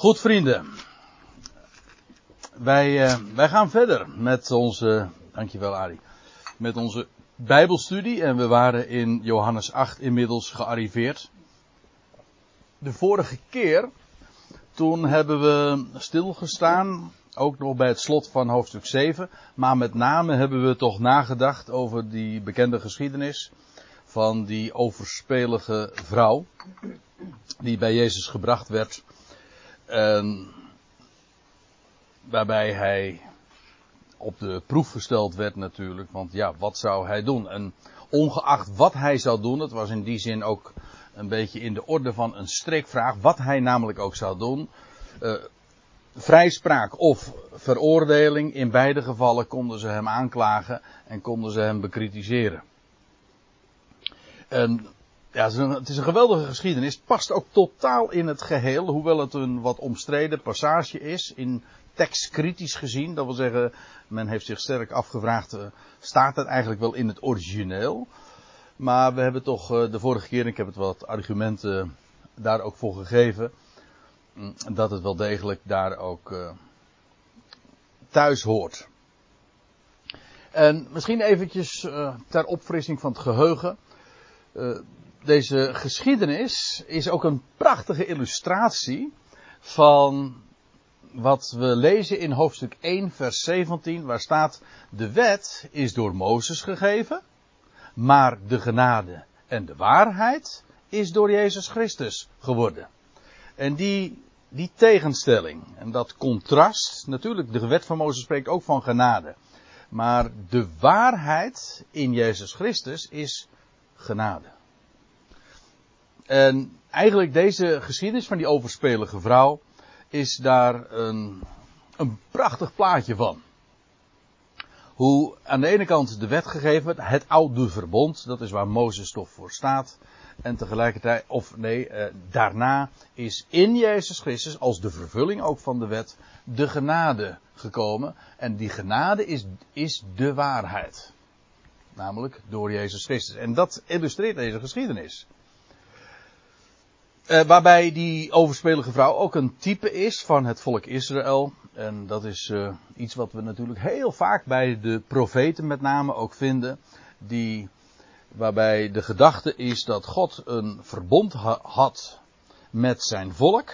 Goed vrienden, wij, uh, wij gaan verder met onze, dankjewel Ari, met onze Bijbelstudie. En we waren in Johannes 8 inmiddels gearriveerd. De vorige keer, toen hebben we stilgestaan, ook nog bij het slot van hoofdstuk 7, maar met name hebben we toch nagedacht over die bekende geschiedenis van die overspelige vrouw die bij Jezus gebracht werd en waarbij hij op de proef gesteld werd natuurlijk. Want ja, wat zou hij doen? En ongeacht wat hij zou doen, het was in die zin ook een beetje in de orde van een strikvraag. Wat hij namelijk ook zou doen. Uh, vrijspraak of veroordeling, in beide gevallen konden ze hem aanklagen en konden ze hem bekritiseren. En ja, het is, een, geweldige geschiedenis. Het past ook totaal in het geheel, hoewel het een wat omstreden passage is. In tekstkritisch gezien, dat wil zeggen, men heeft zich sterk afgevraagd, uh, staat het eigenlijk wel in het origineel? Maar we hebben toch uh, de vorige keer, ik heb het wat argumenten daar ook voor gegeven, mm, dat het wel degelijk daar ook uh, thuis hoort. En misschien eventjes ter opfrissing van het geheugen deze geschiedenis is ook een prachtige illustratie van wat we lezen in hoofdstuk 1, vers 17, waar staat: De wet is door Mozes gegeven, maar de genade en de waarheid is door Jezus Christus geworden. En die, die tegenstelling en dat contrast, natuurlijk, de wet van Mozes spreekt ook van genade. Maar de waarheid in Jezus Christus is genade. En eigenlijk deze geschiedenis van die overspelige vrouw is daar een, een prachtig plaatje van. Hoe aan de ene kant de wet gegeven werd, het oude verbond, dat is waar Mozes toch voor staat. En tegelijkertijd, of nee, eh, daarna is in Jezus Christus, als de vervulling ook van de wet, de genade gekomen. En die genade is, is de waarheid. Namelijk door Jezus Christus. En dat illustreert deze geschiedenis. Uh, waarbij die overspelige vrouw ook een type is van het volk Israël. En dat is uh, iets wat we natuurlijk heel vaak bij de profeten met name ook vinden. Die, waarbij de gedachte is dat God een verbond ha had met zijn volk.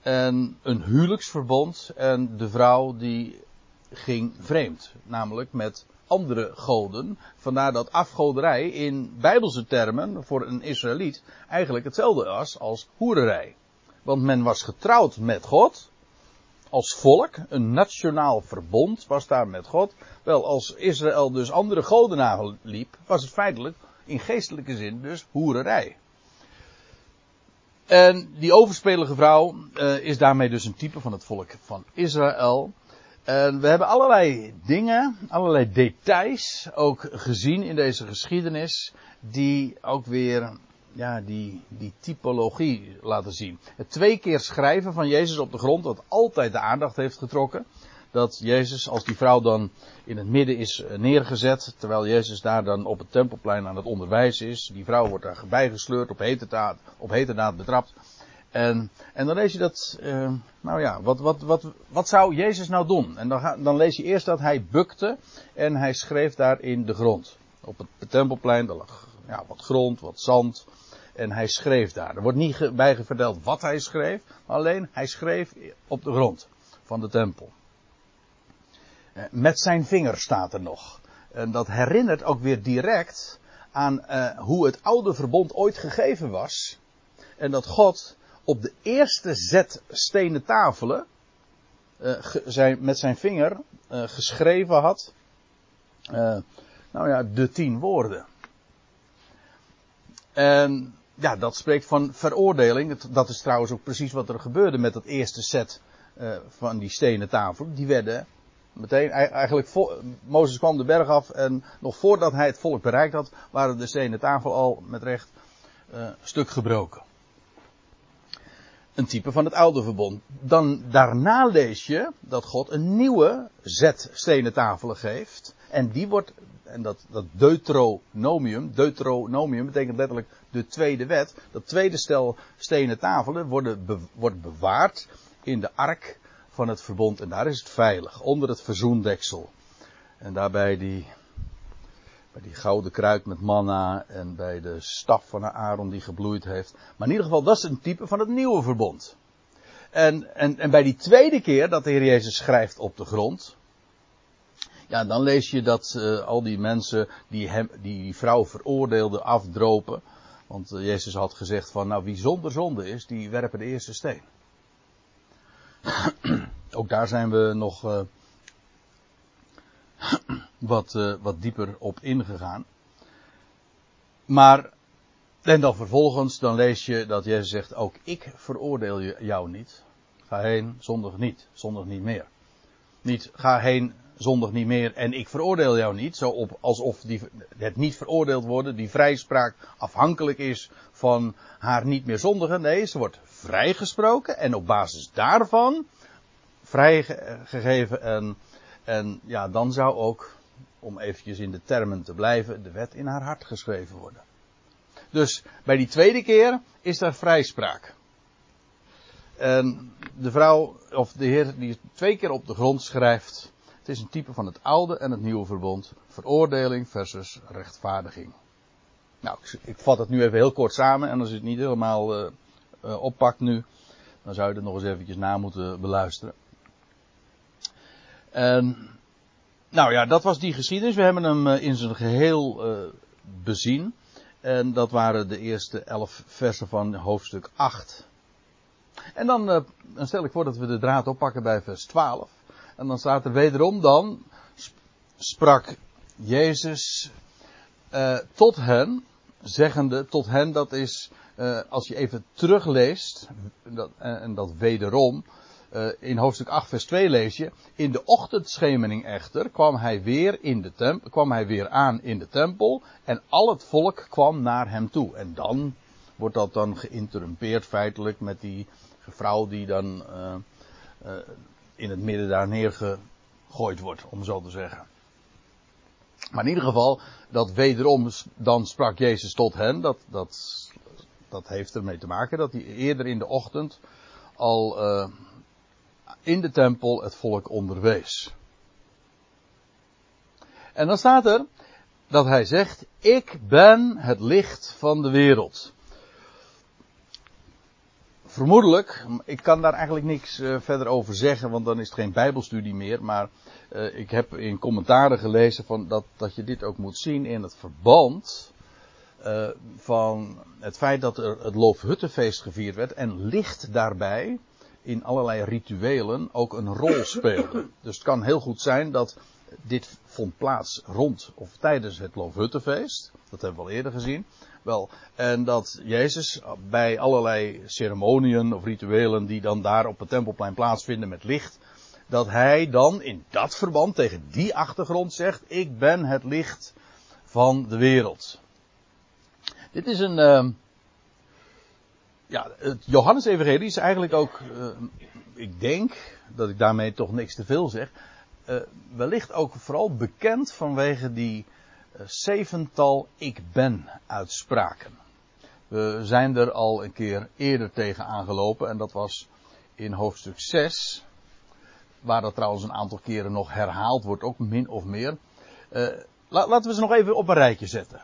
En een huwelijksverbond. En de vrouw die ging vreemd. Namelijk met andere goden. Vandaar dat afgoderij in bijbelse termen voor een Israëliet eigenlijk hetzelfde was als hoererij. Want men was getrouwd met God. Als volk, een nationaal verbond was daar met God. Wel, als Israël dus andere goden naliep, was het feitelijk in geestelijke zin dus hoererij. En die overspelige vrouw uh, is daarmee dus een type van het volk van Israël. En we hebben allerlei dingen, allerlei details ook gezien in deze geschiedenis, die ook weer, ja, die, die typologie laten zien. Het twee keer schrijven van Jezus op de grond, dat altijd de aandacht heeft getrokken. Dat Jezus, als die vrouw dan in het midden is eh, neergezet, terwijl Jezus daar dan op het tempelplein aan het onderwijs is, die vrouw wordt daar bijgesleurd, op heterdaad, op heterdaad betrapt. En, en dan lees je dat, uh, nou ja, wat, wat, wat, wat zou Jezus nou doen? En dan, dan lees je eerst dat hij bukte en hij schreef daar in de grond. Op het tempelplein, er lag ja, wat grond, wat zand. En hij schreef daar. Er wordt niet bij verteld wat hij schreef, alleen hij schreef op de grond van de tempel. Eh, met zijn vinger staat er nog. En dat herinnert ook weer direct aan uh, hoe het oude verbond ooit gegeven was. En dat God op de eerste zet stenen tafelen uh, zijn, met zijn vinger uh, geschreven had. Uh, nou ja, de tien woorden. En ja, dat spreekt van veroordeling. Dat is trouwens ook precies wat er gebeurde met dat eerste set van die stenen tafelen. Die werden meteen, eigenlijk, Mozes kwam de berg af en nog voordat hij het volk bereikt had, waren de stenen tafel al met recht stuk gebroken een type van het oude verbond. Dan daarna lees je dat God een nieuwe zet stenen tafelen geeft. En die wordt, en dat, dat deuteronomium, deuteronomium betekent letterlijk de tweede wet. Dat tweede stel stenen tafelen worden wordt bewaard in de ark van het verbond. En daar is het veilig, onder het verzoendeksel. En daarbij die, die gouden kruik met manna en bij de staf van Aaron die gebloeid heeft. Maar in ieder geval, dat is een type van het nieuwe verbond. En, en, en bij die tweede keer dat de Heer Jezus schrijft op de grond. Ja, dan lees je dat uh, al die mensen die, hem, die die vrouw veroordeelden afdropen. Want uh, Jezus had gezegd van, nou wie zonder zonde is, die werpen de eerste steen. Ook daar zijn we nog uh, wat, wat dieper op ingegaan. Maar, en dan vervolgens, dan lees je dat Jezus zegt, ook ik veroordeel jou niet. Ga heen, zondig niet, zondig niet meer. Niet, ga heen, zondig niet meer en ik veroordeel jou niet. Zo op, alsof die, het niet veroordeeld worden, die vrijspraak afhankelijk is van haar niet meer zondigen. Nee, ze wordt vrijgesproken en op basis daarvan vrijgegeven. En, en ja, dan zou ook, om eventjes in de termen te blijven, de wet in haar hart geschreven worden. Dus bij die tweede keer is er vrijspraak. En de vrouw, of de heer die twee keer op de grond schrijft, het is een type van het oude en het nieuwe verbond. Veroordeling versus rechtvaardiging. Nou, ik, ik vat het nu even heel kort samen. En als je het niet helemaal uh, uh, oppakt nu, dan zou je het nog eens eventjes na moeten beluisteren. En, nou ja, dat was die geschiedenis. We hebben hem uh, in zijn geheel bezien. En dat waren de eerste elf versen van hoofdstuk 8. En dan, dan stel ik voor dat we de draad oppakken bij vers 12. En dan staat er wederom dan, sprak Jezus tot hen, zeggende tot hen, dat is, als je even terugleest, dat, en dat wederom, in hoofdstuk 8 vers 2 lees je, in de ochtendschemering echter kwam hij weer in de kwam hij weer aan in de tempel en al het volk kwam naar hem toe. En dan wordt dat dan geïnterrumpeerd feitelijk met die vrouw die dan in het midden daar neergegooid wordt, om zo te zeggen. Maar in ieder geval, dat wederom, dan sprak Jezus tot hen, dat, dat, dat heeft ermee te maken dat hij eerder in de ochtend al in de tempel het volk onderwees. En dan staat er dat hij zegt, ik ben het licht van de wereld vermoedelijk, ik kan daar eigenlijk niks uh, verder over zeggen, want dan is het geen bijbelstudie meer, maar uh, ik heb in commentaren gelezen van dat, dat je dit ook moet zien in het verband uh, van het feit dat er het Loofhuttenfeest gevierd werd en licht daarbij in allerlei rituelen ook een rol speelde. Dus het kan heel goed zijn dat dit vond plaats rond of tijdens het Loofhuttenfeest, dat hebben we al eerder gezien. Wel, en dat Jezus bij allerlei ceremoniën of rituelen die dan daar op het tempelplein plaatsvinden met licht, dat hij dan in dat verband tegen die achtergrond zegt, ik ben het licht van de wereld. Dit is een, uh, ja, het Johannes-evangelie is eigenlijk ook, uh, ik denk dat ik daarmee toch niks te veel zeg, uh, wellicht ook vooral bekend vanwege die zevental ik ben uitspraken. We zijn er al een keer eerder tegen aangelopen en dat was in hoofdstuk 6, waar dat trouwens een aantal keren nog herhaald wordt, ook min of meer. Laten we ze nog even op een rijtje zetten.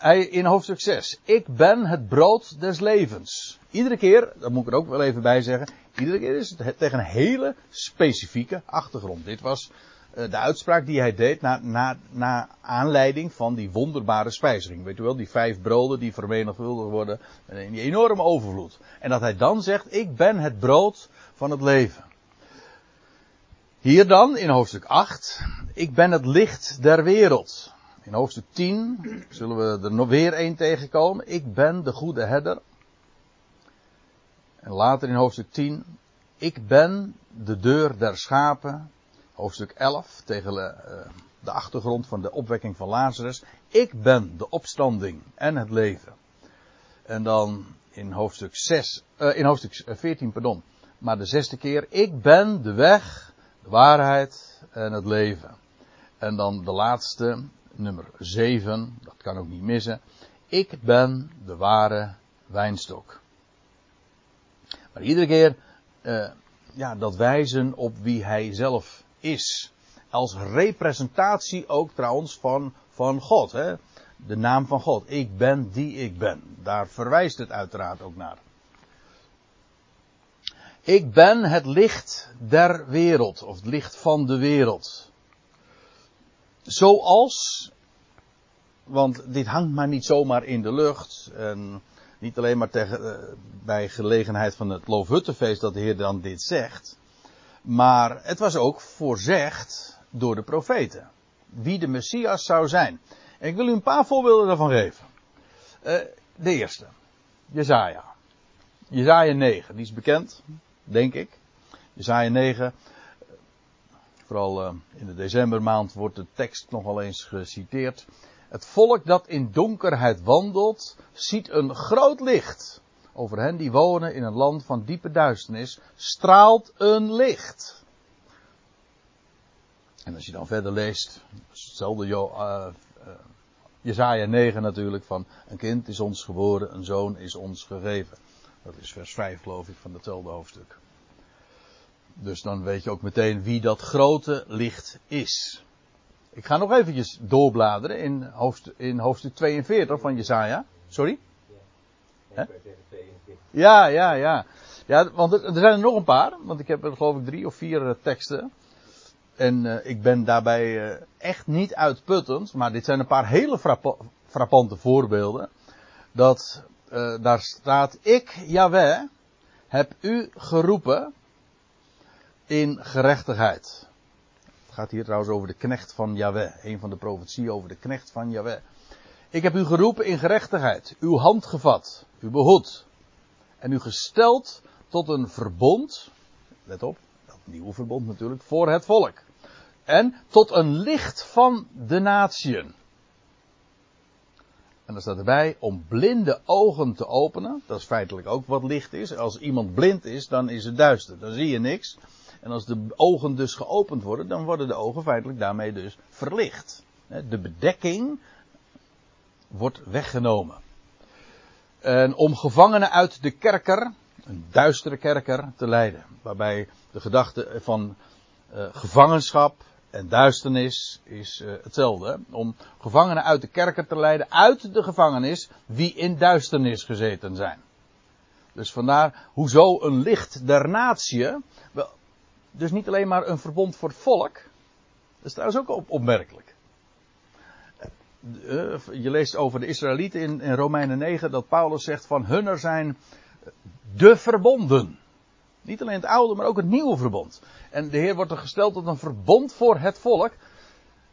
Hij, in hoofdstuk 6. Ik ben het brood des levens. Iedere keer, dat moet ik er ook wel even bij zeggen. Iedere keer is het tegen een hele specifieke achtergrond. Dit was eh, de uitspraak die hij deed na, na, na aanleiding van die wonderbare spijzering. Weet u wel, die vijf broden die vermenigvuldigd worden in die enorme overvloed. En dat hij dan zegt, ik ben het brood van het leven. Hier dan in hoofdstuk 8, ik ben het licht der wereld. In hoofdstuk 10 zullen we er nog weer één tegenkomen. Ik ben de goede herder. En later in hoofdstuk 10, ik ben de deur der schapen hoofdstuk 11, tegen de, uh, de achtergrond van de opwekking van Lazarus. Ik ben de opstanding en het leven. En dan in hoofdstuk 6, uh, in hoofdstuk 14, pardon, maar de zesde keer, ik ben de weg, de waarheid en het leven. En dan de laatste, nummer 7, dat kan ook niet missen. Ik ben de ware wijnstok. Maar iedere keer uh, ja, dat wijzen op wie hij zelf is. Als representatie ook trouwens van, van God. Hè? De naam van God. Ik ben die ik ben. Daar verwijst het uiteraard ook naar. Ik ben het licht der wereld, of het licht van de wereld. Zoals, want dit hangt maar niet zomaar in de lucht. En niet alleen maar tegen, uh, bij gelegenheid van het Loofhuttenfeest dat de Heer dan dit zegt. Maar het was ook voorzegd door de profeten. Wie de Messias zou zijn. En ik wil u een paar voorbeelden daarvan geven. Uh, de eerste. Jezaja. Jezaja 9, die is bekend, denk ik. Jezaja 9. Vooral uh, in de decembermaand wordt de tekst nogal eens geciteerd. Het volk dat in donkerheid wandelt, ziet een groot licht. Over hen die wonen in een land van diepe duisternis, straalt een licht. En als je dan verder leest, hetzelfde jo, uh, uh, Jezaja 9 natuurlijk, van een kind is ons geboren, een zoon is ons gegeven. Dat is vers 5 geloof ik van hetzelfde hoofdstuk. Dus dan weet je ook meteen wie dat grote licht is. Ik ga nog eventjes doorbladeren in hoofdstuk, in hoofdstuk 42 van Jesaja. Sorry? Ja, ja, ja, ja. Ja, want er, zijn er nog een paar. Want ik heb er geloof ik drie of vier uh, teksten. En uh, ik ben daarbij uh, echt niet uitputtend. Maar dit zijn een paar hele frappa frappante voorbeelden. Dat daar staat: Ik, Yahweh, heb u geroepen in gerechtigheid. Het gaat hier trouwens over de knecht van Yahweh. Een van de profetieën over de knecht van Yahweh. Ik heb u geroepen in gerechtigheid, uw hand gevat, u behoed. En u gesteld tot een verbond. Let op, dat nieuwe verbond natuurlijk, voor het volk. En tot een licht van de natieën. En dan staat erbij om blinde ogen te openen. Dat is feitelijk ook wat licht is. Als iemand blind is, dan is het duister. Dan zie je niks. En als de ogen dus geopend worden, dan worden de ogen feitelijk daarmee dus verlicht. De bedekking wordt weggenomen. En om gevangenen uit de kerker, een duistere kerker, te leiden. Waarbij de gedachte van uh, gevangenschap en duisternis is uh, hetzelfde. Om gevangenen uit de kerker te leiden, uit de gevangenis, wie in duisternis gezeten zijn. Dus vandaar, hoezo een licht der natie. Dus niet alleen maar een verbond voor het volk. Dat is trouwens ook op opmerkelijk. Eh, je leest over de Israëlieten in, in Romeinen 9 dat Paulus zegt van hunner zijn de verbonden. Niet alleen het oude, maar ook het nieuwe verbond. En de Heer wordt er gesteld tot een verbond voor het volk,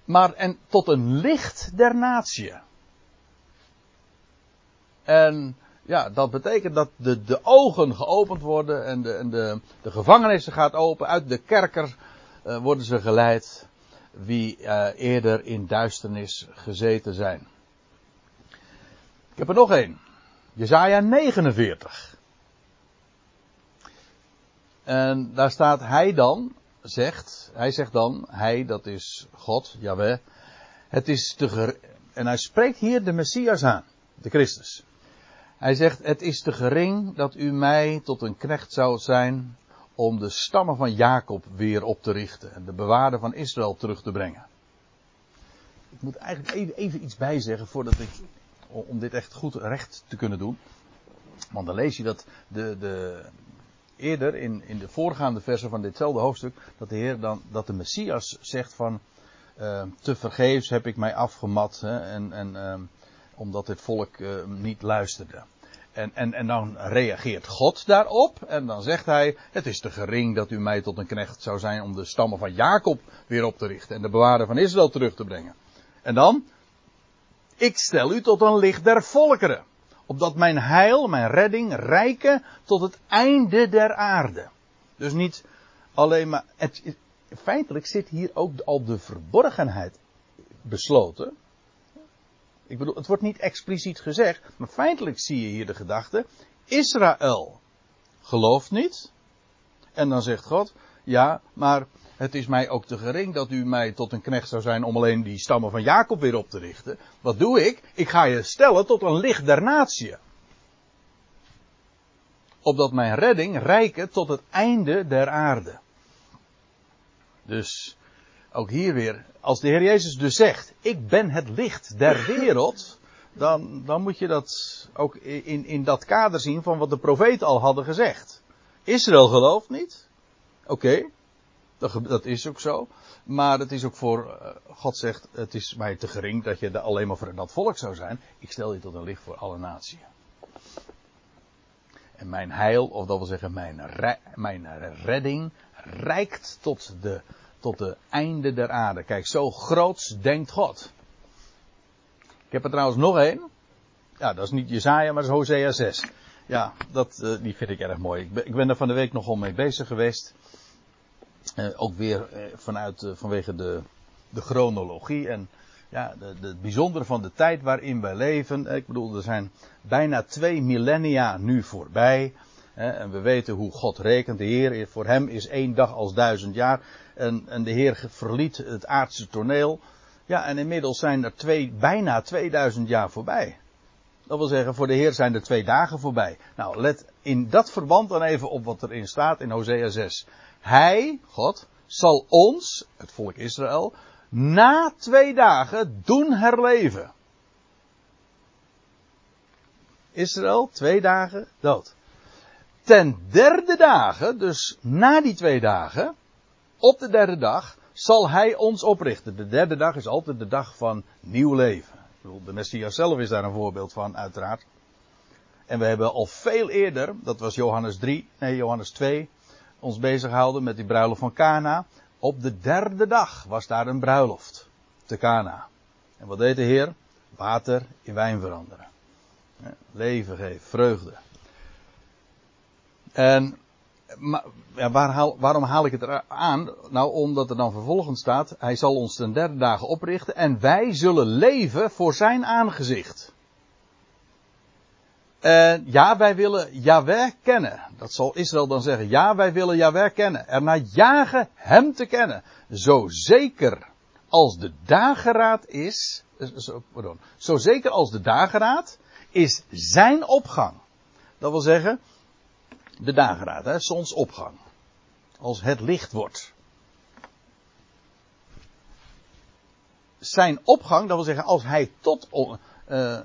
maar en tot een licht der natie. En ja, dat betekent dat de, de ogen geopend worden en de, en de, de gevangenissen gaat open. Uit de kerker uh, worden ze geleid wie uh, eerder in duisternis gezeten zijn. Ik heb er nog één. Jezaja 49. En daar staat hij dan, zegt, hij zegt dan, hij dat is God, Jaweh. Het is te en hij spreekt hier de Messias aan, de Christus. Hij zegt, het is te gering dat u mij tot een knecht zou zijn om de stammen van Jacob weer op te richten en de bewaarder van Israël terug te brengen. Ik moet eigenlijk even, even iets bijzeggen voordat ik, om dit echt goed recht te kunnen doen. Want dan lees je dat de, de, eerder in, in de voorgaande versen van ditzelfde hoofdstuk, dat de Heer dan, dat de Messias zegt van, uh, te vergeefs heb ik mij afgemat hè, en, en uh, omdat het volk uh, niet luisterde. En, en, en dan reageert God daarop en dan zegt hij, het is te gering dat u mij tot een knecht zou zijn om de stammen van Jacob weer op te richten en de bewaarder van Israël terug te brengen. En dan, ik stel u tot een licht der volkeren, opdat mijn heil, mijn redding rijken tot het einde der aarde. Dus niet alleen maar, het, feitelijk zit hier ook al de verborgenheid besloten. Ik bedoel, het wordt niet expliciet gezegd, maar feitelijk zie je hier de gedachte. Israël gelooft niet. En dan zegt God, ja, maar het is mij ook te gering dat u mij tot een knecht zou zijn om alleen die stammen van Jacob weer op te richten. Wat doe ik? Ik ga je stellen tot een licht der natie. opdat mijn redding rijke tot het einde der aarde. Dus ook hier weer, als de Heer Jezus dus zegt, ik ben het licht der wereld, dan, dan moet je dat ook in, in dat kader zien van wat de profeten al hadden gezegd. Israël gelooft niet. Oké, dat, dat, is ook zo. Maar het is ook voor, uh, God zegt, het is mij te gering dat je alleen maar voor dat volk zou zijn. Ik stel je tot een licht voor alle naties. En mijn heil, of dat wil zeggen mijn, re mijn redding, reikt tot de, tot de einde der aarde. Kijk, zo groots denkt God. Ik heb er trouwens nog één. Ja, dat is niet Jezaja, maar dat is Hosea 6. Ja, dat, uh, die vind ik erg mooi. Ik ben, ik ben er van de week nogal mee bezig geweest. Uh, ook weer uh, vanuit, vanwege de, de chronologie en ja, het bijzondere van de tijd waarin wij leven. Ik bedoel, er zijn bijna twee millennia nu voorbij. Hè, en we weten hoe God rekent. De Heer, voor hem is één dag als duizend jaar. En, en de Heer verliet het aardse toneel. Ja, en inmiddels zijn er bijna 2000 jaar voorbij. Dat wil zeggen, voor de Heer zijn er twee dagen voorbij. Nou, let in dat verband dan even op wat erin staat in Hosea 6. Hij, God, zal ons, het volk Israël, na twee dagen doen herleven. Israël, twee dagen dood. Ten derde dagen, dus na die twee dagen, op de derde dag, zal hij ons oprichten. De derde dag is altijd de dag van nieuw leven. De Messias zelf is daar een voorbeeld van, uiteraard. En we hebben al veel eerder, dat was Johannes 3, nee Johannes 2, ons bezig gehouden met die bruiloft van Cana. Op de derde dag was daar een bruiloft te Cana. En wat deed de Heer? Water in wijn veranderen. Leven geven, vreugde. En maar, waar waarom haal ik het aan? Nou, omdat er dan vervolgens staat, hij zal ons ten derde dagen oprichten en wij zullen leven voor zijn aangezicht. En ja, wij willen Yahweh kennen. Dat zal Israël dan zeggen. Ja, wij willen Yahweh kennen. Er naar jagen hem te kennen. Zo zeker als de dageraad is, eh, pardon, zo zeker als de dageraad is zijn opgang. Dat wil zeggen, de dageraad, hè, zonsopgang. Als het licht wordt. Zijn opgang, dat wil zeggen, als hij tot, uh,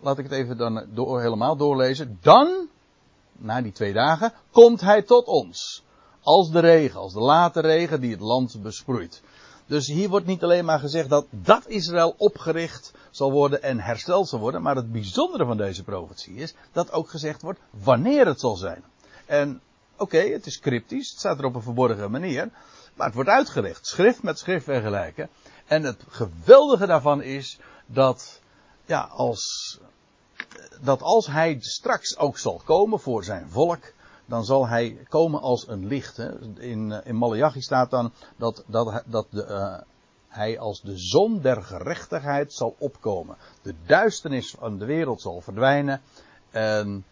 laat ik het even dan helemaal doorlezen, dan, na die twee dagen, komt hij tot ons. Als de regen, als de late regen die het land besproeit. Dus hier wordt niet alleen maar gezegd dat dat Israël opgericht zal worden en hersteld zal worden, maar het bijzondere van deze profetie is dat ook gezegd wordt wanneer het zal zijn. En oké, het is cryptisch, het staat er op een verborgen manier, maar het wordt uitgelegd, schrift met schrift vergelijken. En het geweldige daarvan is dat, ja, als, dat als hij straks ook zal komen voor zijn volk, dan zal hij komen als een licht. Hè. In, in Malachi staat dan dat, dat, dat de, uh, hij als de zon der gerechtigheid zal opkomen. De duisternis van de wereld zal verdwijnen. En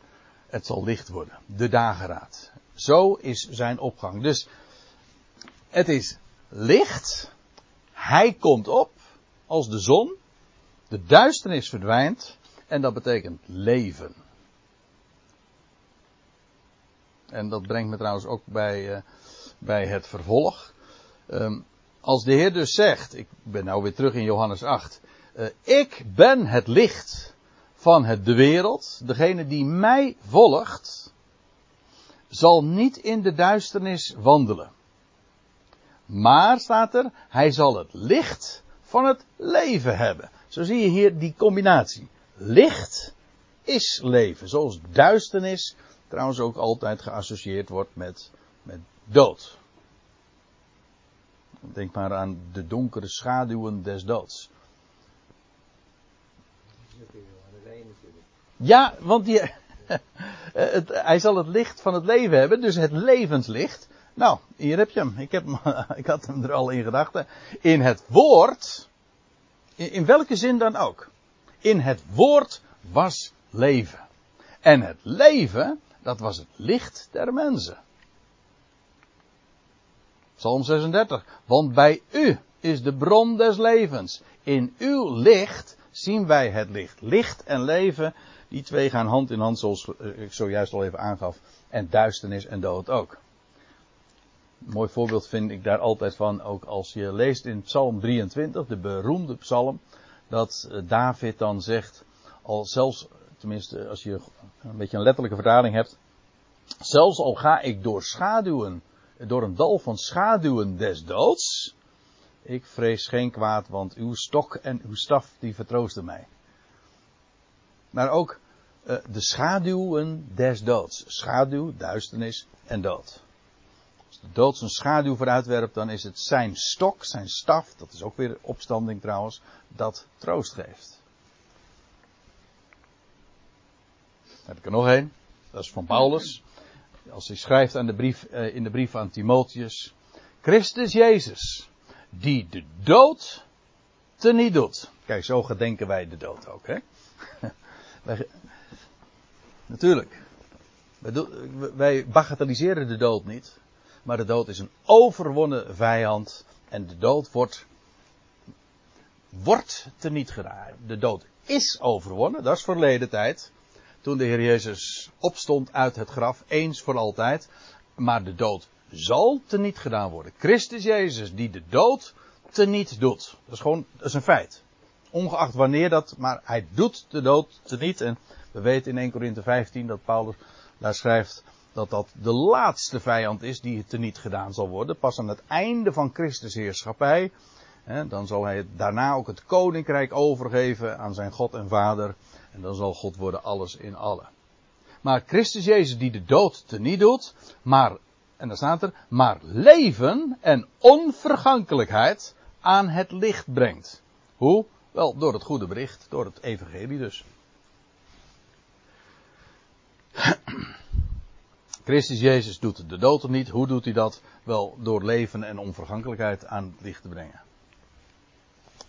het zal licht worden. De dageraad. Zo is zijn opgang. Dus het is licht. Hij komt op als de zon. De duisternis verdwijnt. En dat betekent leven. En dat brengt me trouwens ook bij, uh, bij het vervolg. Um, als de Heer dus zegt, ik ben nou weer terug in Johannes 8. Uh, ik ben het licht van het, de wereld. Degene die mij volgt, zal niet in de duisternis wandelen. Maar staat er, hij zal het licht van het leven hebben. Zo zie je hier die combinatie. Licht is leven. Zoals duisternis trouwens ook altijd geassocieerd wordt met, met dood. Denk maar aan de donkere schaduwen des doods. Ja, want het, hij zal het licht van het leven hebben, dus het levenslicht. Nou, hier heb je hem. Ik, heb ik had hem er al in gedachten. In het woord, in, in welke zin dan ook. In het woord was leven. En het leven, dat was het licht der mensen. Psalm 36. Want bij u is de bron des levens. In uw licht zien wij het licht. Licht en leven, die twee gaan hand in hand zoals ik zojuist al even aangaf En duisternis en dood ook. Een mooi voorbeeld vind ik daar altijd van, ook als je leest in Psalm 23, de beroemde psalm, dat eh, David dan zegt, al zelfs, tenminste als je een beetje een letterlijke vertaling hebt, zelfs al ga ik door schaduwen, door een dal van schaduwen des doods, ik vrees geen kwaad, want uw stok en uw staf die vertroosten mij. Maar ook uh, de schaduwen des doods. Schaduw, duisternis en dood. Als de dood zijn schaduw vooruitwerpt, dan is het zijn stok, zijn staf, dat is ook weer opstanding trouwens, dat troost geeft. Heb ik er nog één. Dat is van Paulus. Als hij schrijft aan de brief, uh, in de brief aan Timotheus. Christus Jezus, die de dood teniet doet. Kijk, zo gedenken wij de dood ook, hè? natuurlijk. Wij, wij bagatelliseren de dood niet. Maar de dood is een overwonnen vijand. En de dood wordt, wordt teniet gedaan. De dood is overwonnen, dat is verleden tijd. Toen de Heer Jezus opstond uit het graf, eens voor altijd. Maar de dood zal teniet gedaan worden. Christus Jezus die de dood teniet doet. Dat is gewoon, dat is een feit. Ongeacht wanneer dat, maar hij doet de dood teniet. En we weten in 1 Korinthe 15 dat Paulus daar schrijft dat dat de laatste vijand is die het teniet gedaan zal worden. Pas aan het einde van Christus heerschappij. Hè, dan zal hij daarna ook het koninkrijk overgeven aan zijn God en Vader. En dan zal God worden alles in allen. Maar Christus Jezus die de dood teniet doet, maar en dan staat er, maar leven en onvergankelijkheid aan het licht brengt. Hoe? Wel, door het goede bericht, door het evangelie dus. Christus Jezus doet de dood er niet. Hoe doet hij dat? Wel, door leven en onvergankelijkheid aan het licht te brengen.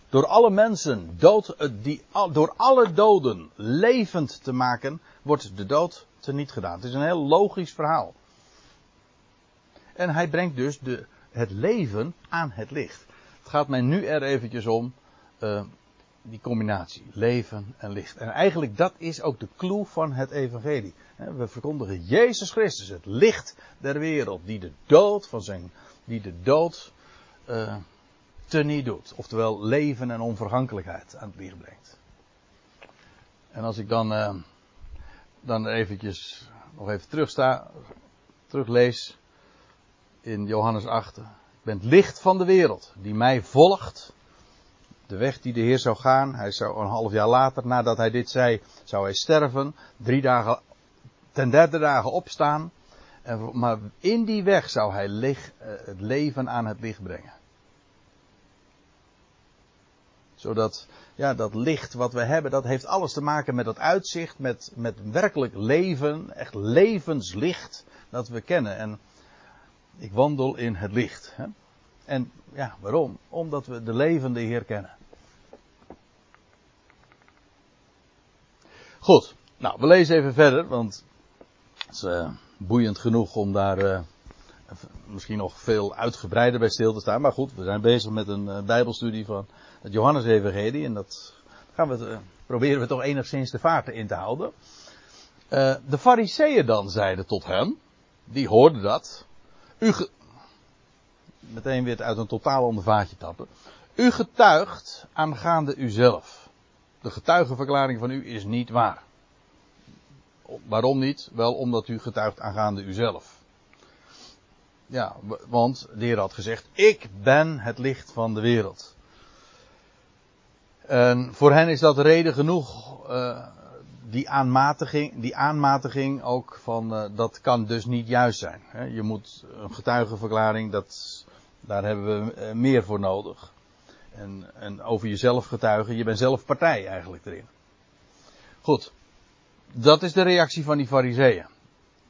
Door alle mensen, dood, eh, die, door alle doden levend te maken, wordt de dood teniet gedaan. Het is een heel logisch verhaal. En hij brengt dus de, het leven aan het licht. Het gaat mij nu er eventjes om uh, die combinatie, leven en licht. En eigenlijk dat is ook de clue van het evangelie. We verkondigen Jezus Christus, het licht der wereld, die de dood van zijn, die de dood uh, teniet doet. Oftewel leven en onvergankelijkheid aan het licht brengt. En als ik dan, uh, dan eventjes nog even terugsta, teruglees in Johannes 8. Ik ben het licht van de wereld, die mij volgt. De weg die de Heer zou gaan, hij zou een half jaar later, nadat hij dit zei, zou hij sterven. Drie dagen, ten derde dagen opstaan. En, maar in die weg zou hij eh, het leven aan het licht brengen. Zodat, ja, dat licht wat we hebben, dat heeft alles te maken met dat uitzicht, met, met werkelijk leven, echt levenslicht dat we kennen. En ik wandel in het licht. Hè? En ja, waarom? Omdat we de levende Heer kennen. Goed, nou, we lezen even verder, want het is uh, boeiend genoeg om daar uh, misschien nog veel uitgebreider bij stil te staan. Maar goed, we zijn bezig met een uh, bijbelstudie van het Johannes-evangelie en dat gaan we, proberen we toch enigszins de vaart in te houden. de fariseeën dan zeiden tot hem, die hoorden dat, u meteen weer uit een totaal ander vaatje tappen. U getuigt aangaande uzelf. De getuigenverklaring van u is niet waar. Waarom niet? Wel omdat u getuigt aangaande uzelf. Ja, want de Heer had gezegd: Ik ben het licht van de wereld. En voor hen is dat reden genoeg uh, die aanmatiging, die aanmatiging ook van uh, dat kan dus niet juist zijn. Je moet een getuigenverklaring, dat, daar hebben we uh, meer voor nodig. En, en over jezelf getuigen, je bent zelf partij eigenlijk erin. Goed, dat is de reactie van die fariseeën.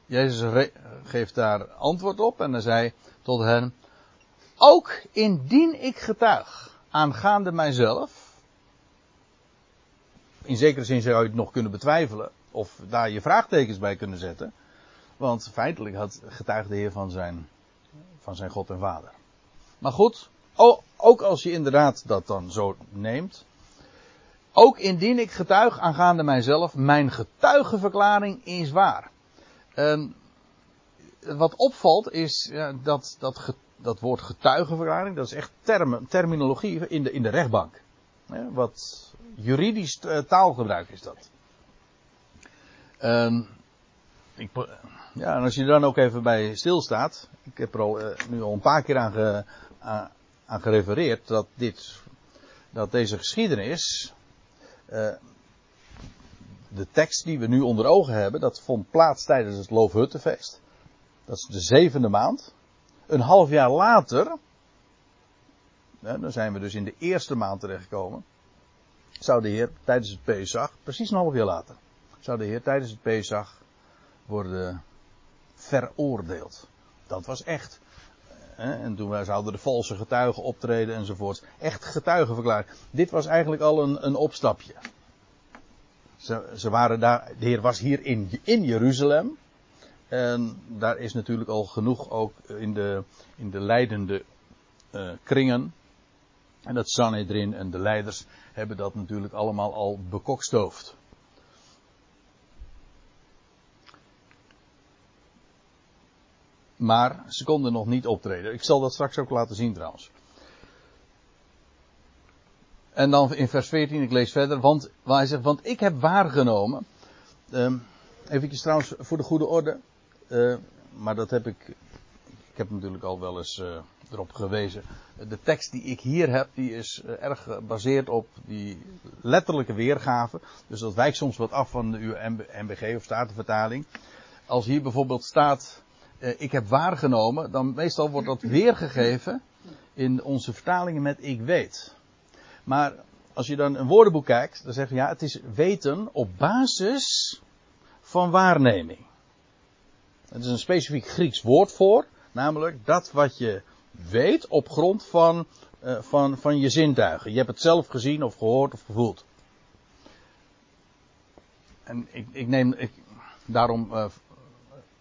Jezus geeft daar antwoord op en hij zei tot hen, ook indien ik getuig aangaande mijzelf, in zekere zin zou je het nog kunnen betwijfelen. Of daar je vraagtekens bij kunnen zetten. Want feitelijk had getuigde de Heer van zijn, van zijn God en Vader. Maar goed, ook als je inderdaad dat dan zo neemt. Ook indien ik getuig aangaande mijzelf, mijn getuigenverklaring is waar. En wat opvalt is dat, dat, dat woord getuigenverklaring, dat is echt term, terminologie in de, in de rechtbank. Wat juridisch uh, taalgebruik is dat. Um, ik, ja, en als je er dan ook even bij stilstaat. Ik heb er al, uh, nu al een paar keer aan, ge, aan, aan gerefereerd dat dit, dat deze geschiedenis, uh, de tekst die we nu onder ogen hebben, dat vond plaats tijdens het Loofhuttenfeest. Dat is de zevende maand. Een half jaar later, dan zijn we dus in de eerste maand terechtgekomen, zou de Heer tijdens het Pesach, precies een half jaar later, zou de Heer tijdens het Pesach worden veroordeeld. Dat was echt. En toen zouden de valse getuigen optreden enzovoort. Echt getuigenverklaring. Dit was eigenlijk al een, een opstapje. Ze, ze, waren daar, de Heer was hier in, in Jeruzalem. En daar is natuurlijk al genoeg ook in de, in de leidende uh, kringen. En dat Sanhedrin en de leiders hebben dat natuurlijk allemaal al bekokstoofd. Maar ze konden nog niet optreden. Ik zal dat straks ook laten zien trouwens. En dan in vers 14, ik lees verder, want waar hij zegt, want ik heb waargenomen. Um, Even trouwens voor de goede orde. Uh, maar dat heb ik. Ik heb natuurlijk al wel eens uh, erop gewezen. De tekst die ik hier heb, die is uh, erg gebaseerd op die letterlijke weergave. Dus dat wijkt soms wat af van uw MBG of Statenvertaling. Als hier bijvoorbeeld staat, ik heb waargenomen, dan meestal wordt dat weergegeven in onze vertalingen met ik weet. Maar als je dan een woordenboek kijkt, dan zeg je ja, het is weten op basis van waarneming. Het is een specifiek Grieks woord voor, namelijk dat wat je weet op grond van, uh, van, van je zintuigen. Je hebt het zelf gezien of gehoord of gevoeld. En ik, ik neem, ik, daarom uh,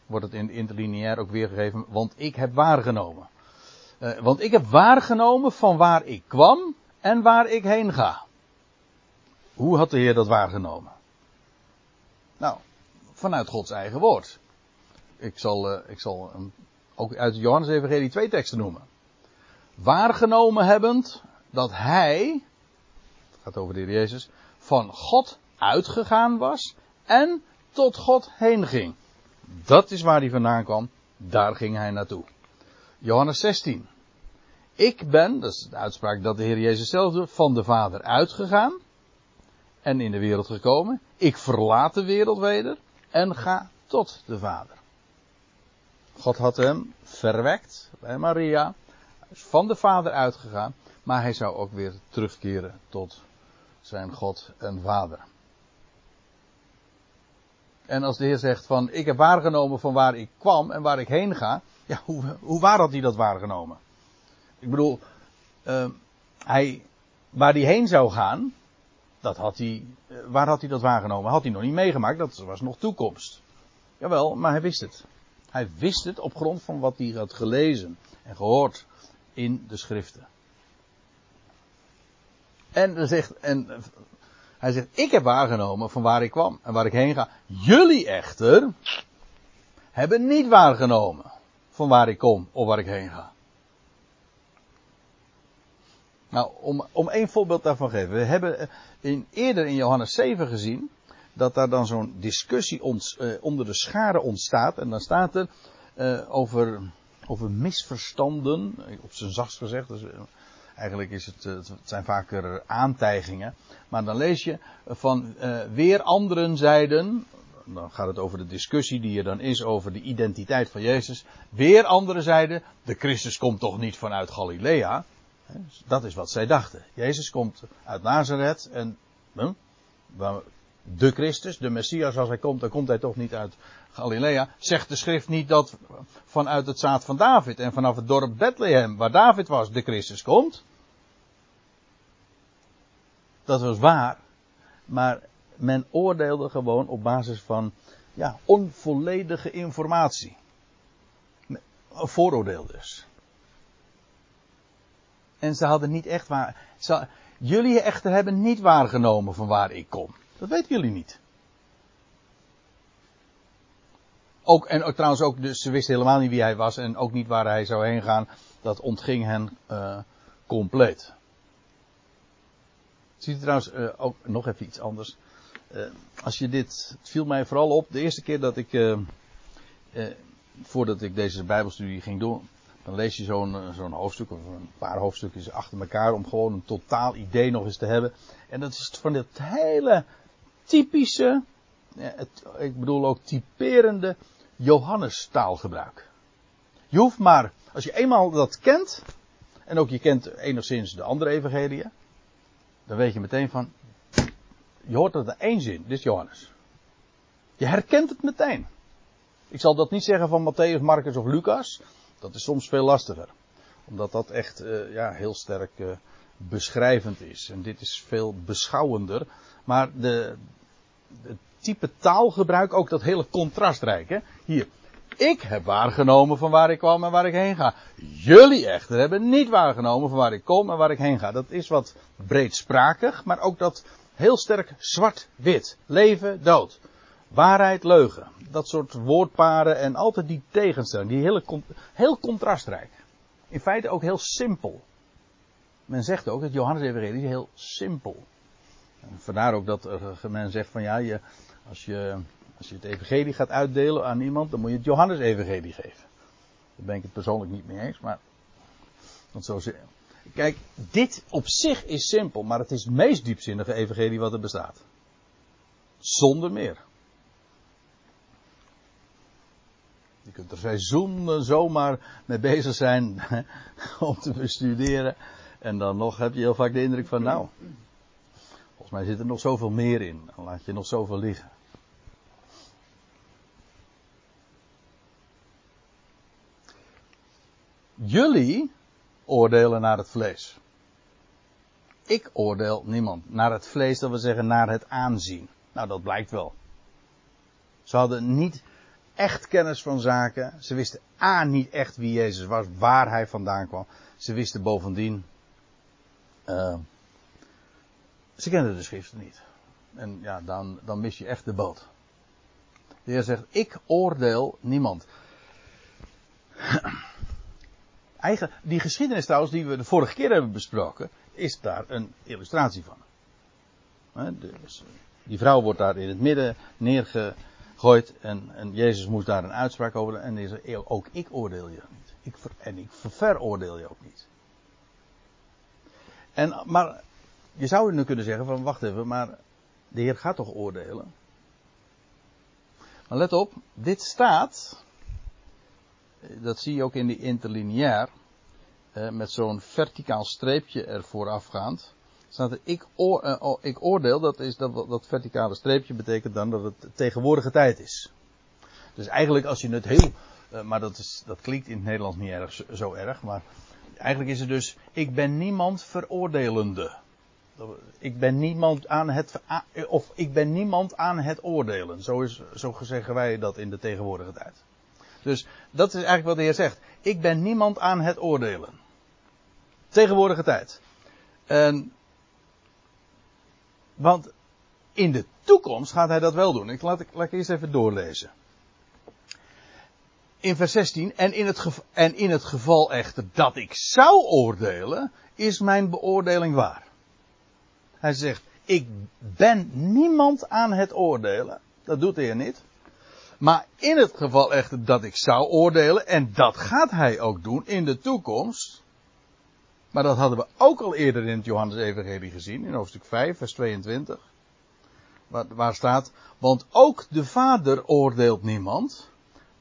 wordt het in interlineair ook weergegeven, want ik heb waargenomen. Uh, want ik heb waargenomen van waar ik kwam en waar ik heen ga. Hoe had de Heer dat waargenomen? Nou, vanuit Gods eigen woord. Ik zal, uh, ik zal um, ook uit de Johannes Evangelie twee teksten noemen. Waargenomen hebbend dat hij, het gaat over de Heer Jezus, van God uitgegaan was en tot God heen ging. Dat is waar hij vandaan kwam, daar ging hij naartoe. Johannes 16. Ik ben, dat is de uitspraak dat de Heer Jezus zelf doet, van de Vader uitgegaan en in de wereld gekomen. Ik verlaat de wereld weder en ga tot de Vader. God had hem verwekt bij Maria. Hij is van de Vader uitgegaan, maar hij zou ook weer terugkeren tot zijn God en Vader. En als de Heer zegt van ik heb waargenomen van waar ik kwam en waar ik heen ga, ja, hoe, hoe waar had hij dat waargenomen? Ik bedoel, uh, hij, waar hij heen zou gaan, dat had hij, uh, waar had hij dat waargenomen? Had hij nog niet meegemaakt, dat was nog toekomst. Jawel, maar hij wist het. Hij wist het op grond van wat hij had gelezen en gehoord in de schriften. En, zegt, en hij zegt, ik heb waargenomen van waar ik kwam en waar ik heen ga. Jullie echter hebben niet waargenomen van waar ik kom of waar ik heen ga. Nou, om, om één voorbeeld daarvan te geven. We hebben in, eerder in Johannes 7 gezien dat daar dan zo'n discussie ons, uh, onder de scharen ontstaat. En dan staat er uh, over, over misverstanden, op zijn zachtst gezegd. Dus, uh, eigenlijk is het, het zijn vaker aantijgingen. Maar dan lees je van weer anderen zeiden, dan gaat het over de discussie die er dan is over de identiteit van Jezus. Weer anderen zeiden, de Christus komt toch niet vanuit Galilea. Dat is wat zij dachten. Jezus komt uit Nazareth en de Christus, de Messias, als hij komt, dan komt hij toch niet uit Galilea. Zegt de schrift niet dat vanuit het zaad van David en vanaf het dorp Bethlehem, waar David was, de Christus komt? Dat was waar. Maar men oordeelde gewoon op basis van ja, onvolledige informatie. Een vooroordeel dus. En ze hadden niet echt waar. Jullie echter hebben niet waargenomen van waar ik kom. Dat weten jullie niet. ook, en trouwens ook, dus ze wisten helemaal niet wie hij was en ook niet waar hij zou heen gaan. Dat ontging hen uh, compleet. Ziet u trouwens uh, ook nog even iets anders. Uh, als je dit, het viel mij vooral op, de eerste keer dat ik, voordat ik deze bijbelstudie ging doen, dan lees je zo'n zo'n hoofdstuk of een paar hoofdstukjes achter elkaar om gewoon een totaal idee nog eens te hebben. En dat is van dit hele typische, het, ik bedoel ook typerende Johannes taalgebruik. Je hoeft maar, als je eenmaal dat kent, en ook je kent enigszins de andere evangeliën, dan weet je meteen van, je hoort dat in één zin, dit is Johannes. Je herkent het meteen. Ik zal dat niet zeggen van Matthäus, Marcus of Lucas, dat is soms veel lastiger. Omdat dat echt uh, ja, heel sterk uh, beschrijvend is. En dit is veel beschouwender. Maar de, het type taalgebruik, ook dat hele contrastrijk. Hè? Hier, ik heb waargenomen van waar ik kwam en waar ik heen ga. Jullie echter hebben niet waargenomen van waar ik kom en waar ik heen ga. Dat is wat breedsprakig, maar ook dat heel sterk zwart-wit. Leven, dood. Waarheid, leugen. Dat soort woordparen en altijd die tegenstelling. Die hele, heel contrastrijk. In feite ook heel simpel. Men zegt ook dat Johannes Evangelie heel simpel. Vandaar ook dat men zegt van ja, je, als je als je het evangelie gaat uitdelen aan iemand, dan moet je het Johannes evangelie geven. Daar ben ik het persoonlijk niet mee eens, maar... Want zo Kijk, dit op zich is simpel, maar het is het meest diepzinnige evangelie wat er bestaat. Zonder meer. Je kunt er seizoenen zomaar mee bezig zijn om te bestuderen. En dan nog heb je heel vaak de indruk van, nou, volgens mij zit er nog zoveel meer in. Dan laat je nog zoveel liggen. Jullie oordelen naar het vlees. Ik oordeel niemand. Naar het vlees, dat we zeggen naar het aanzien. Nou, dat blijkt wel. Ze hadden niet echt kennis van zaken. Ze wisten A niet echt wie Jezus was, waar hij vandaan kwam. Ze wisten bovendien. Uh, ze kenden de schriften niet. En ja, dan, dan mis je echt de boot. De Heer zegt: Ik oordeel niemand. Eigen, die geschiedenis trouwens die we de vorige keer hebben besproken, is daar een illustratie van. Dus, die vrouw wordt daar in het midden neergegooid en, en Jezus moest daar een uitspraak over en hij zei, ook ik oordeel je niet. Ik en ik veroordeel je ook niet. En, maar je zou nu kunnen zeggen van wacht even, maar de Heer gaat toch oordelen? Maar let op, dit staat dat zie je ook in die interlineair, met zo'n verticaal streepje er voorafgaand. Staat er, ik, oor, uh, ik oordeel, dat, is, dat, dat verticale streepje betekent dan dat het tegenwoordige tijd is. Dus eigenlijk als je het heel, maar dat, is, dat klinkt in het Nederlands niet erg zo erg, maar eigenlijk is het dus, ik ben niemand veroordelende. Ik ben niemand aan het, of ik ben niemand aan het oordelen. Zo, is, zo zeggen wij dat in de tegenwoordige tijd. Dus dat is eigenlijk wat de Heer zegt. Ik ben niemand aan het oordelen. Tegenwoordige tijd. En, want in de toekomst gaat hij dat wel doen. Ik laat, ik, laat ik eerst even doorlezen. In vers 16. En in, het en in het geval echter dat ik zou oordelen, is mijn beoordeling waar. Hij zegt, ik ben niemand aan het oordelen. Dat doet Heer niet. Maar in het geval echter dat ik zou oordelen, en dat gaat hij ook doen in de toekomst. Maar dat hadden we ook al eerder in het Johannes Evangelie gezien, in hoofdstuk 5, vers 22. Waar, waar staat, want ook de Vader oordeelt niemand,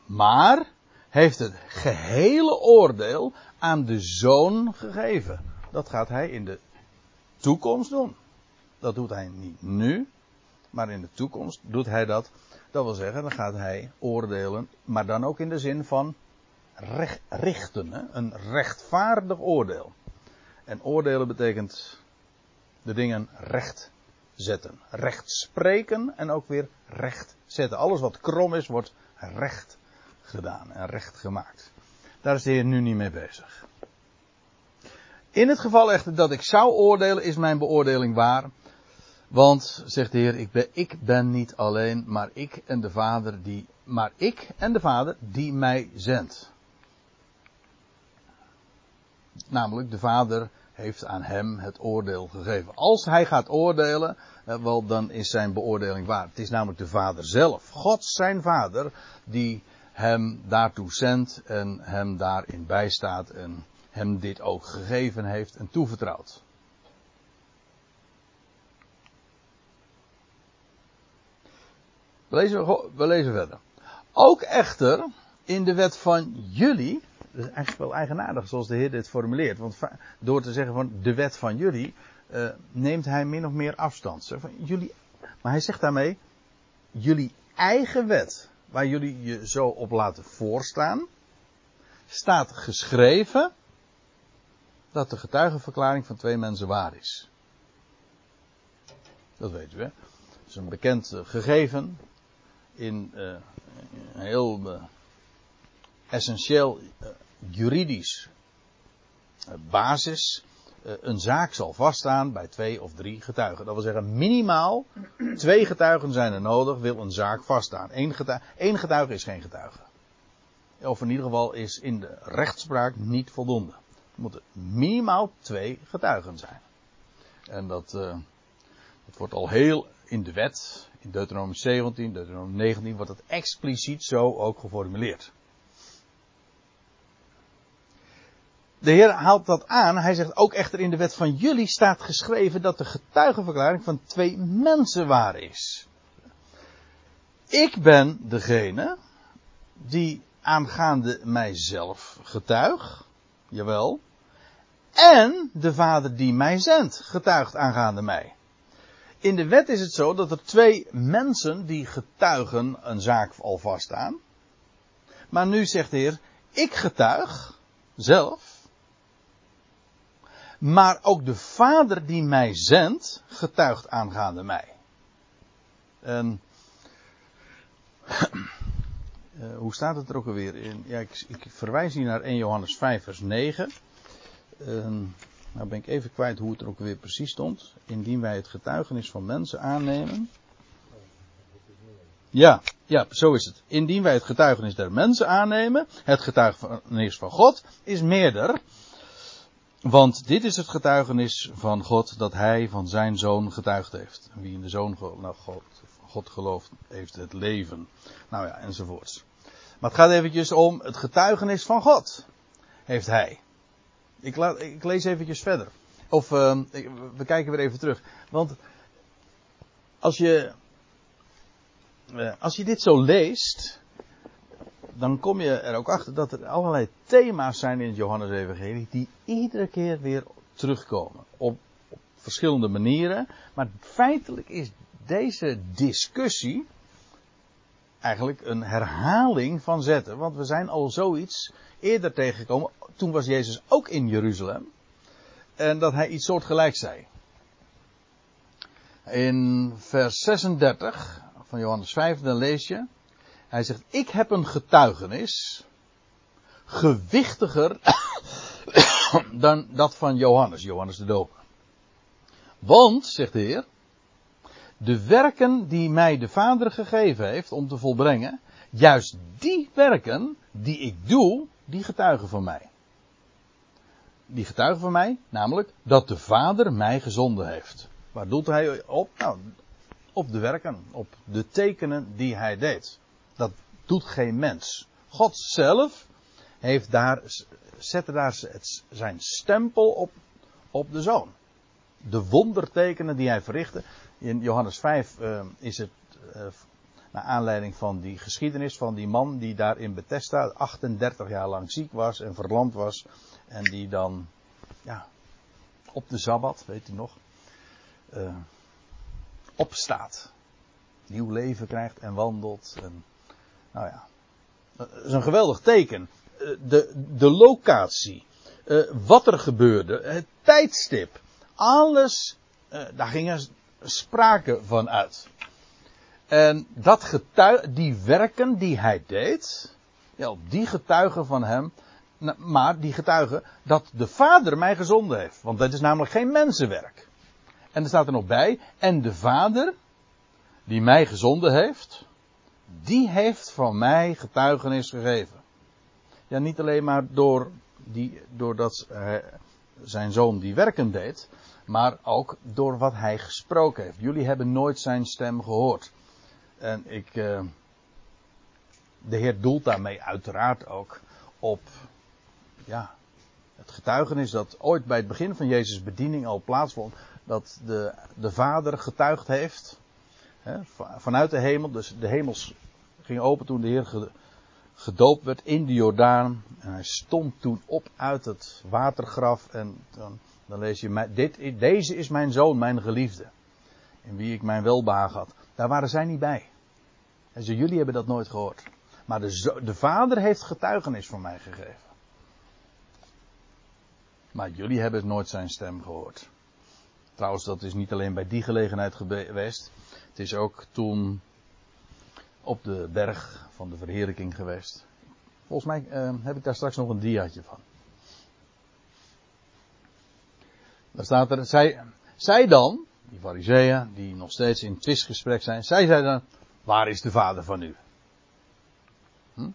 maar heeft het gehele oordeel aan de Zoon gegeven. Dat gaat hij in de toekomst doen. Dat doet hij niet nu, maar in de toekomst doet hij dat dat wil zeggen, dan gaat hij oordelen, maar dan ook in de zin van recht, richten. Hè? Een rechtvaardig oordeel. En oordelen betekent de dingen recht zetten. Recht spreken en ook weer recht zetten. Alles wat krom is, wordt recht gedaan en recht gemaakt. Daar is de Heer nu niet mee bezig. In het geval echter dat ik zou oordelen, is mijn beoordeling waar. Want, zegt de Heer, ik ben, ik ben niet alleen, maar ik en de Vader die maar ik en de Vader die mij zendt. Namelijk, de Vader heeft aan hem het oordeel gegeven. Als hij gaat oordelen, eh, wel, dan is zijn beoordeling waar. Het is namelijk de Vader zelf, God zijn Vader, die hem daartoe zendt en hem daarin bijstaat en hem dit ook gegeven heeft en toevertrouwd. We lezen, we lezen verder. Ook echter in de wet van jullie, dat is eigenlijk wel eigenaardig zoals de Heer dit formuleert, want door te zeggen van de wet van jullie, uh, neemt hij min of meer afstand. Van jullie, maar hij zegt daarmee, jullie eigen wet, waar jullie je zo op laten voorstaan, staat geschreven dat de getuigenverklaring van twee mensen waar is. Dat u, hè? Dat is een bekend eh, gegeven in uh, een heel uh, essentieel uh, juridisch basis. een zaak zal vaststaan bij twee of drie getuigen. Dat wil zeggen, minimaal twee getuigen zijn er nodig, wil een zaak vaststaan. Eén getuige, één getuige is geen getuige. Of in ieder geval is in de rechtspraak niet voldoende. Er moeten minimaal twee getuigen zijn. En dat, dat wordt al heel in de wet, in Deuteronomium 17, Deuteronomium 19, wordt het expliciet zo ook geformuleerd. De Heer haalt dat aan. Hij zegt ook echter in de wet van jullie staat geschreven dat de getuigenverklaring van twee mensen waar is. Ik ben degene die aangaande mijzelf getuig. Jawel. En de Vader die mij zendt getuigt aangaande mij. In de wet is het zo dat er twee mensen die getuigen een zaak al vaststaan. Maar nu zegt de Heer, ik getuig zelf. Maar ook de Vader die mij zendt, getuigt aangaande mij. En, uh, hoe staat het er ook alweer in? Ja, ik, ik, verwijs hier naar 1 Johannes 5 vers 9. Uh, nou ben ik even kwijt hoe het er ook weer precies stond. Indien wij het getuigenis van mensen aannemen. Ja, ja, zo is het. Indien wij het getuigenis der mensen aannemen, het getuigenis van God is meerder. Want dit is het getuigenis van God dat hij van zijn zoon getuigd heeft. Wie in de zoon nou, God, God gelooft, heeft het leven. Nou ja, enzovoorts. Maar het gaat eventjes om het getuigenis van God. Heeft hij. Ik, laat, ik lees eventjes verder. Of uh, we kijken weer even terug. Want als je, uh, als je dit zo leest, dan kom je er ook achter dat er allerlei thema's zijn in het Johannes-evangelie die iedere keer weer terugkomen. Op, op verschillende manieren. Maar feitelijk is deze discussie eigenlijk een herhaling van zetten. Want we zijn al zoiets eerder tegengekomen. Toen was Jezus ook in Jeruzalem. En dat hij iets soortgelijks zei. In vers 36 van Johannes 5, dan lees je. Hij zegt, ik heb een getuigenis. Gewichtiger dan dat van Johannes, Johannes de Doper. Want, zegt de Heer, de werken die mij de Vader gegeven heeft om te volbrengen, juist die werken die ik doe, die getuigen van mij. Die getuigen van mij, namelijk dat de Vader mij gezonden heeft. Waar doet hij op? Nou, op de werken, op de tekenen die hij deed. Dat doet geen mens. God zelf heeft daar, zette daar zijn stempel op, op de zoon. De wondertekenen die hij verrichtte. In Johannes 5 uh, eh, is het uh, naar aanleiding van die geschiedenis van die man die daar in Bethesda 38 jaar lang ziek was en verlamd was. En die dan, ja, op de Sabbat, weet u nog, uh, opstaat. Nieuw leven krijgt en wandelt. En, nou ja, dat is een geweldig teken. De, de locatie, wat er gebeurde, het tijdstip, alles, daar gingen sprake van uit. En dat die werken die hij deed, ja, die getuigen van hem, maar die getuigen dat de Vader mij gezonden heeft. Want dat is namelijk geen mensenwerk. En er staat er nog bij, en de Vader, die mij gezonden heeft, die heeft van mij getuigenis gegeven. Ja, niet alleen maar door die, doordat zijn zoon die werken deed, maar ook door wat hij gesproken heeft. Jullie hebben nooit zijn stem gehoord. En ik, uh, de Heer doelt daarmee uiteraard ook op, ja, het getuigenis dat ooit bij het begin van Jezus' bediening al plaatsvond, dat de, de Vader getuigd heeft, hè, vanuit de hemel, dus de hemels ging open toen de Heer gedoopt werd in de Jordaan. En hij stond toen op uit het watergraf. En dan, dan lees je, dit, deze is mijn zoon, mijn geliefde. In wie ik mijn welbehagen had. Daar waren zij niet bij. En ze, jullie hebben dat nooit gehoord. Maar de, de vader heeft getuigenis van mij gegeven. Maar jullie hebben nooit zijn stem gehoord. Trouwens, dat is niet alleen bij die gelegenheid geweest. Het is ook toen op de berg van de verheerlijking geweest. Volgens mij uh, heb ik daar straks nog een diaatje van. Daar staat er, zij, zij dan, die fariseeën, die nog steeds in twistgesprek zijn, zij zeiden dan, waar is de vader van u? Hm?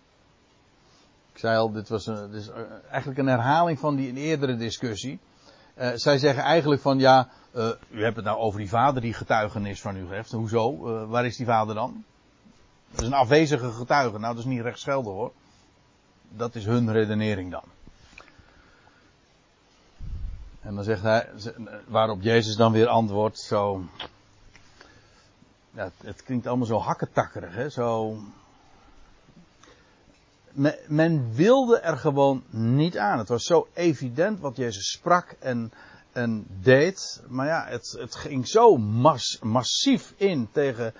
Ik zei al, dit was een, dit is eigenlijk een herhaling van die eerdere discussie. Uh, zij zeggen eigenlijk van, ja, uh, u hebt het nou over die vader die getuigenis van u geeft. Hoezo? Waar is die vader dan? Dat is een afwezige getuige. Nou, dat is niet rechtsgeldig hoor. Dat is hun redenering dan. En dan zegt hij, waarop Jezus dan weer antwoordt, zo. Ja, het klinkt allemaal zo hakketakkerig, hè? Zo. Men, men wilde er gewoon niet aan. Het was zo evident wat Jezus sprak en, en deed. Maar ja, het, het ging zo mas, massief in tegen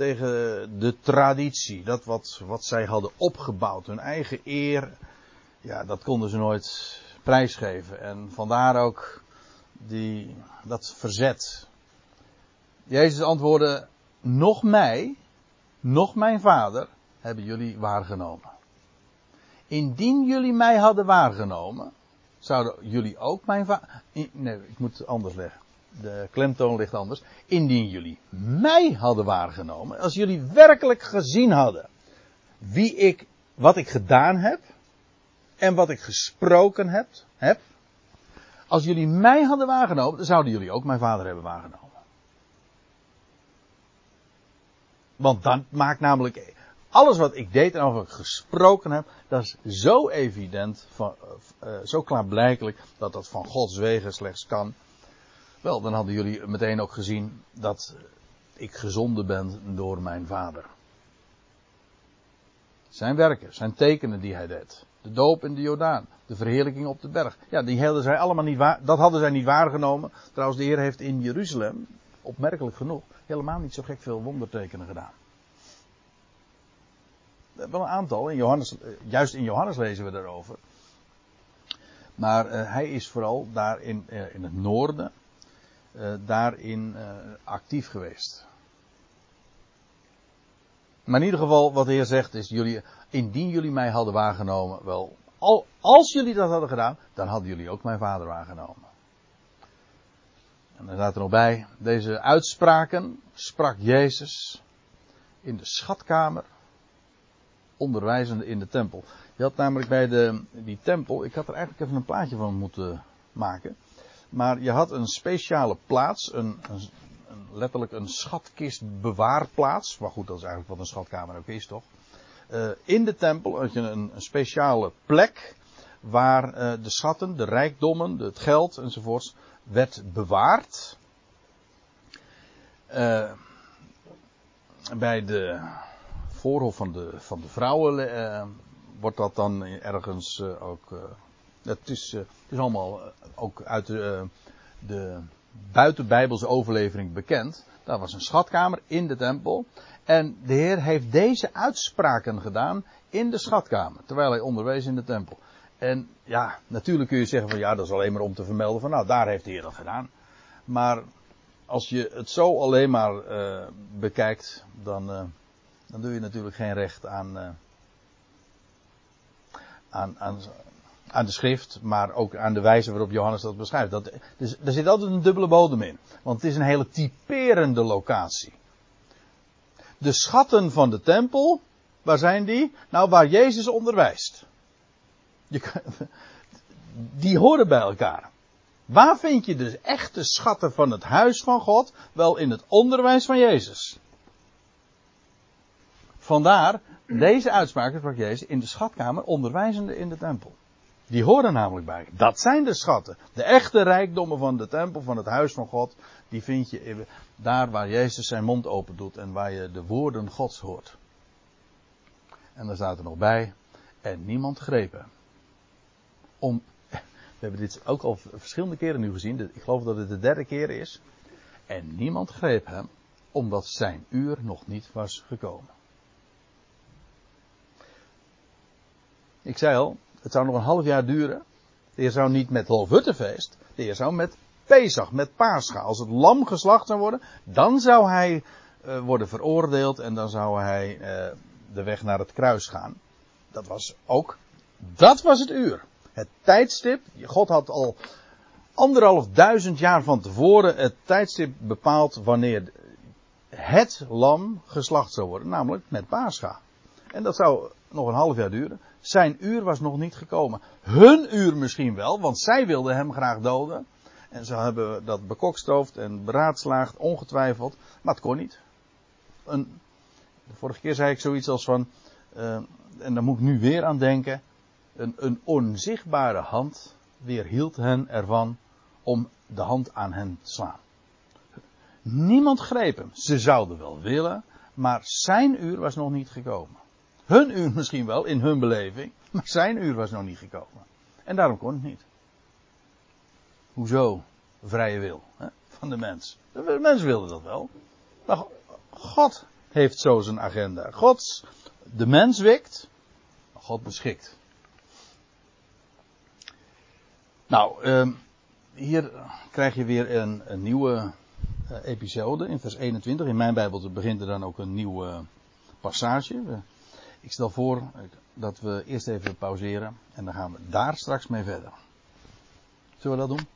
tegen de traditie. Dat wat, wat zij hadden opgebouwd, hun eigen eer. Ja, dat konden ze nooit prijsgeven. En vandaar ook die, dat verzet. Jezus antwoordde, nog mij, nog mijn vader hebben jullie waargenomen. Indien jullie mij hadden waargenomen, zouden jullie ook mijn vader. Nee, ik moet het anders leggen de klemtoon ligt anders. Indien jullie mij hadden waargenomen, als jullie werkelijk gezien hadden wie ik, wat ik gedaan heb en wat ik gesproken heb, heb als jullie mij hadden waargenomen, dan zouden jullie ook mijn vader hebben waargenomen. Want dan maakt namelijk alles wat ik deed en ik gesproken heb, dat is zo evident, van, uh, zo klaarblijkelijk, dat dat van Gods wegen slechts kan. Wel, dan hadden jullie meteen ook gezien dat ik gezonden ben door mijn vader. Zijn werken, zijn tekenen die hij deed. De doop in de Jordaan, de verheerlijking op de berg. Ja, die hadden zij allemaal niet waar, dat hadden zij niet waargenomen. Trouwens, de Heer heeft in Jeruzalem, opmerkelijk genoeg, helemaal niet zo gek veel wondertekenen gedaan. Wel een aantal, in Johannes, juist in Johannes lezen we daarover. Maar uh, hij is vooral daar in, uh, in het noorden, uh, daarin actief geweest. Maar in ieder geval, wat de Heer zegt is, jullie, indien jullie mij hadden waargenomen, wel, al, als jullie dat hadden gedaan, dan hadden jullie ook mijn vader waargenomen. En dan staat er nog bij, deze uitspraken sprak Jezus in de schatkamer, onderwijzende in de tempel. Je had namelijk bij de, die tempel, ik had er eigenlijk even een plaatje van moeten maken. Maar je had een speciale plaats, een, een, letterlijk een schatkistbewaarplaats. Maar goed, dat is eigenlijk wat een schatkamer ook is, toch? Uh, in de tempel had je een, speciale plek waar uh, de schatten, de rijkdommen, het geld enzovoorts werd bewaard. Uh, bij de voorhof van de, van de vrouwen wordt dat dan ergens ook het is, het is allemaal ook uit de, de buitenbijbelse overlevering bekend. Daar was een schatkamer in de tempel. En de Heer heeft deze uitspraken gedaan in de schatkamer. Terwijl hij onderwees in de tempel. En ja, natuurlijk kun je zeggen van ja, dat is alleen maar om te vermelden van nou, daar heeft de Heer dat gedaan. Maar als je het zo alleen maar bekijkt, dan, dan doe je natuurlijk geen recht aan, aan, aan, aan de schrift, maar ook aan de wijze waarop Johannes dat beschrijft. Dat, dus, er zit altijd een dubbele bodem in. Want het is een hele typerende locatie. de schatten van de tempel, waar zijn die? Nou, waar Jezus onderwijst. Je, die horen bij elkaar. Waar vind je de echte schatten van het huis van God? Wel in het onderwijs van Jezus. Vandaar deze uitspraken van Jezus in de schatkamer, onderwijzende in de tempel. Die horen namelijk bij. Dat zijn de schatten. De echte rijkdommen van de tempel, van het huis van God, die vind je daar waar Jezus zijn mond open doet en waar je de woorden Gods hoort. En dan staat er nog bij, en niemand greep hem. Om, we hebben dit ook al verschillende keren nu gezien, ik geloof dat het de derde keer is. En niemand greep hem, omdat zijn uur nog niet was gekomen. Ik zei al, het zou nog een half jaar duren. De heer zou niet met Loofhuttenfeest, de heer zou met Pesach, met Pascha. Als het lam geslacht zou worden, dan zou hij uh, worden veroordeeld en dan zou hij uh, de weg naar het kruis gaan. Dat was ook, dat was het uur. Het tijdstip, God had al anderhalf duizend jaar van tevoren het tijdstip bepaald wanneer het lam geslacht zou worden, namelijk met Pascha. En dat zou nog een half jaar duren. Zijn uur was nog niet gekomen. Hun uur misschien wel, want zij wilden hem graag doden. En ze hebben dat bekokstoofd en beraadslaagd, ongetwijfeld. Maar het kon niet. Een, de vorige keer zei ik zoiets als van, uh, en daar moet ik nu weer aan denken. Een, een onzichtbare hand weerhield hen ervan om de hand aan hen te slaan. Niemand greep hem. Ze zouden wel willen, maar zijn uur was nog niet gekomen. Hun uur misschien wel, in hun beleving, maar zijn uur was nog niet gekomen. En daarom kon het niet. Hoezo? Vrije wil hè, van de mens. De mens wilde dat wel. Maar God heeft zo zijn agenda. God, de mens wikt, God beschikt. Nou, um, hier krijg je weer een, een nieuwe uh, episode in vers 21. In mijn Bijbel begint er dan ook een nieuwe passage. Ik stel voor dat we eerst even pauzeren en dan gaan we daar straks mee verder. Zullen we dat doen?